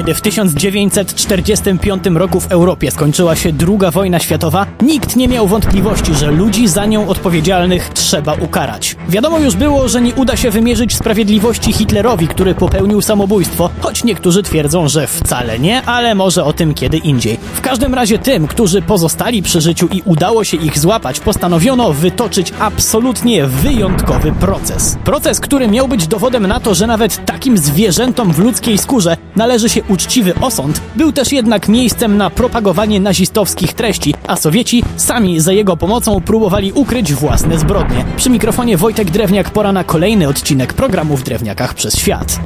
Kiedy w 1945 roku w Europie skończyła się II wojna światowa, nikt nie miał wątpliwości, że ludzi za nią odpowiedzialnych trzeba ukarać. Wiadomo już było, że nie uda się wymierzyć sprawiedliwości Hitlerowi, który popełnił samobójstwo, choć niektórzy twierdzą, że wcale nie, ale może o tym kiedy indziej. W każdym razie tym, którzy pozostali przy życiu i udało się ich złapać, postanowiono wytoczyć absolutnie wyjątkowy proces. Proces, który miał być dowodem na to, że nawet takim zwierzętom w ludzkiej skórze należy się uczciwy osąd, był też jednak miejscem na propagowanie nazistowskich treści, a Sowieci sami za jego pomocą próbowali ukryć własne zbrodnie. Przy mikrofonie Wojtek Drewniak pora na kolejny odcinek programu w Drewniakach przez świat.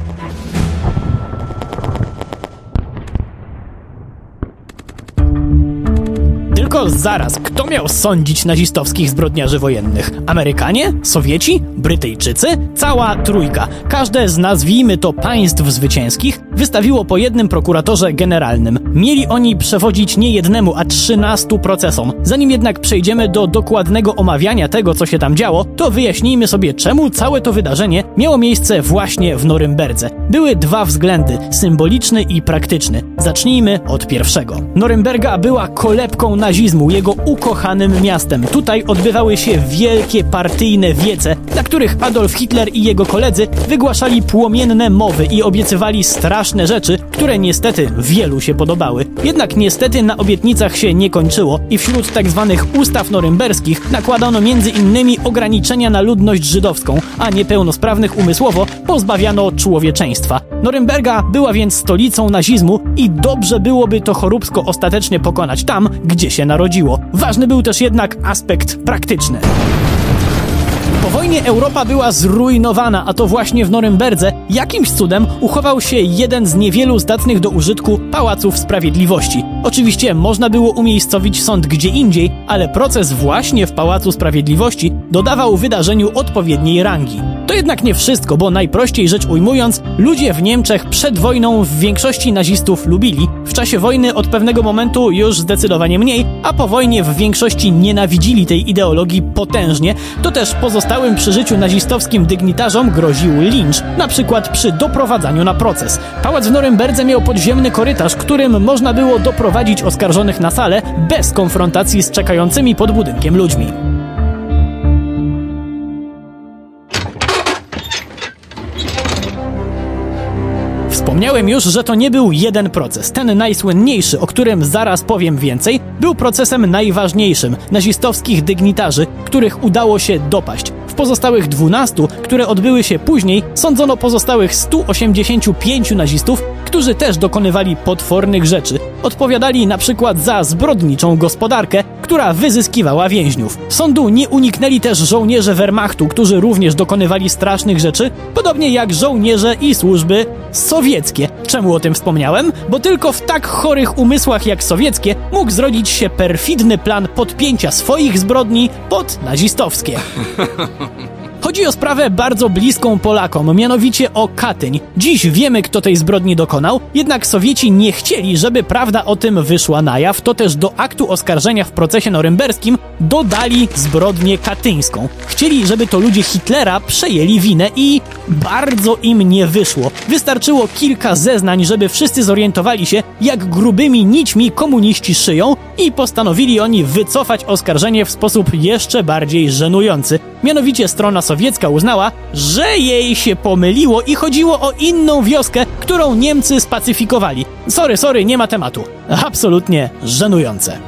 Tylko zaraz, kto miał sądzić nazistowskich zbrodniarzy wojennych? Amerykanie? Sowieci? Brytyjczycy? Cała trójka. Każde z nazwijmy to państw zwycięskich wystawiło po jednym prokuratorze generalnym. Mieli oni przewodzić nie jednemu, a trzynastu procesom. Zanim jednak przejdziemy do dokładnego omawiania tego, co się tam działo, to wyjaśnijmy sobie, czemu całe to wydarzenie miało miejsce właśnie w Norymberdze. Były dwa względy, symboliczny i praktyczny. Zacznijmy od pierwszego. Norymberga była kolebką nazizmu, jego ukochanym miastem. Tutaj odbywały się wielkie partyjne wiece, na których Adolf Hitler i jego koledzy wygłaszali płomienne mowy i obiecywali straszne rzeczy, które niestety wielu się podobały. Jednak niestety na obietnicach się nie kończyło i wśród tak zwanych ustaw norymberskich nakładano innymi ograniczenia na ludność żydowską, a niepełnosprawnych umysłowo pozbawiano człowieczeństwa. Norymberga była więc stolicą nazizmu i dobrze byłoby to choróbsko ostatecznie pokonać tam, gdzie się narodziło. Ważny był też jednak aspekt praktyczny. Po wojnie Europa była zrujnowana, a to właśnie w Norymberdze jakimś cudem uchował się jeden z niewielu zdatnych do użytku pałaców sprawiedliwości. Oczywiście można było umiejscowić sąd gdzie indziej, ale proces właśnie w Pałacu Sprawiedliwości dodawał wydarzeniu odpowiedniej rangi. To jednak nie wszystko, bo najprościej rzecz ujmując, ludzie w Niemczech przed wojną w większości nazistów lubili, w czasie wojny od pewnego momentu już zdecydowanie mniej, a po wojnie w większości nienawidzili tej ideologii potężnie, to też pozostałym przy życiu nazistowskim dygnitarzom groził lincz, na przykład przy doprowadzaniu na proces. Pałac w Norymberdze miał podziemny korytarz, którym można było doprowadzić oskarżonych na salę bez konfrontacji z czekającymi pod budynkiem ludźmi. Wspomniałem już, że to nie był jeden proces. Ten najsłynniejszy, o którym zaraz powiem więcej, był procesem najważniejszym nazistowskich dygnitarzy, których udało się dopaść. W pozostałych 12, które odbyły się później, sądzono pozostałych 185 nazistów, którzy też dokonywali potwornych rzeczy. Odpowiadali na przykład za zbrodniczą gospodarkę, która wyzyskiwała więźniów. Sądu nie uniknęli też żołnierze Wehrmachtu, którzy również dokonywali strasznych rzeczy, podobnie jak żołnierze i służby sowieckie. Czemu o tym wspomniałem? Bo tylko w tak chorych umysłach jak sowieckie mógł zrodzić się perfidny plan podpięcia swoich zbrodni pod nazistowskie. Chodzi o sprawę bardzo bliską Polakom, mianowicie o Katyń. Dziś wiemy, kto tej zbrodni dokonał, jednak Sowieci nie chcieli, żeby prawda o tym wyszła na jaw, to też do aktu oskarżenia w procesie norymberskim dodali zbrodnię katyńską. Chcieli, żeby to ludzie Hitlera przejęli winę i bardzo im nie wyszło. Wystarczyło kilka zeznań, żeby wszyscy zorientowali się, jak grubymi nićmi komuniści szyją i postanowili oni wycofać oskarżenie w sposób jeszcze bardziej żenujący. Mianowicie strona sowiecka uznała, że jej się pomyliło i chodziło o inną wioskę, którą Niemcy spacyfikowali. Sorry, sorry, nie ma tematu. Absolutnie żenujące.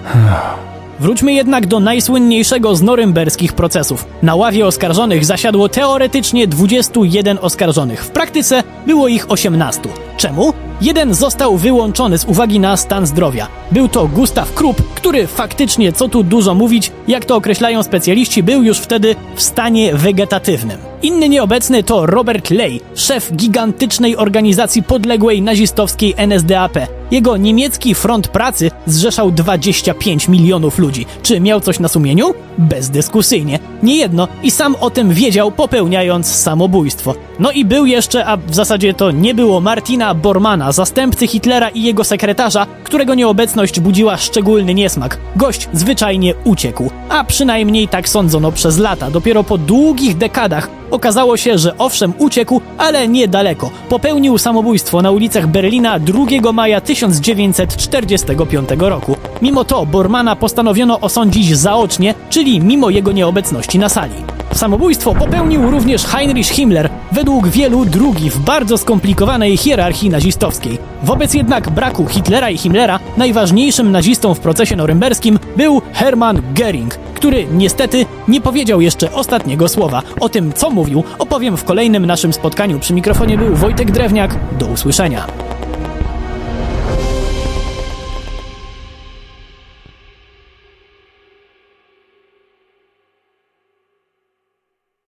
Wróćmy jednak do najsłynniejszego z norymberskich procesów. Na ławie oskarżonych zasiadło teoretycznie 21 oskarżonych. W praktyce było ich 18. Czemu? Jeden został wyłączony z uwagi na stan zdrowia. Był to Gustaw Krupp, który faktycznie, co tu dużo mówić, jak to określają specjaliści, był już wtedy w stanie wegetatywnym. Inny nieobecny to Robert Ley, szef gigantycznej organizacji podległej nazistowskiej NSDAP. Jego niemiecki front pracy zrzeszał 25 milionów ludzi. Czy miał coś na sumieniu? Bezdyskusyjnie. Nie jedno i sam o tym wiedział, popełniając samobójstwo. No i był jeszcze, a w zasadzie to nie było Martina Bormana, Bormana, zastępcy Hitlera i jego sekretarza, którego nieobecność budziła szczególny niesmak. Gość zwyczajnie uciekł, a przynajmniej tak sądzono przez lata. Dopiero po długich dekadach okazało się, że owszem uciekł, ale niedaleko. Popełnił samobójstwo na ulicach Berlina 2 maja 1945 roku. Mimo to Bormana postanowiono osądzić zaocznie, czyli mimo jego nieobecności na sali. Samobójstwo popełnił również Heinrich Himmler, według wielu drugi w bardzo skomplikowanej hierarchii nazistowskiej. Wobec jednak braku Hitlera i Himmlera, najważniejszym nazistą w procesie norymberskim był Hermann Göring, który niestety nie powiedział jeszcze ostatniego słowa. O tym, co mówił, opowiem w kolejnym naszym spotkaniu. Przy mikrofonie był Wojtek Drewniak. Do usłyszenia.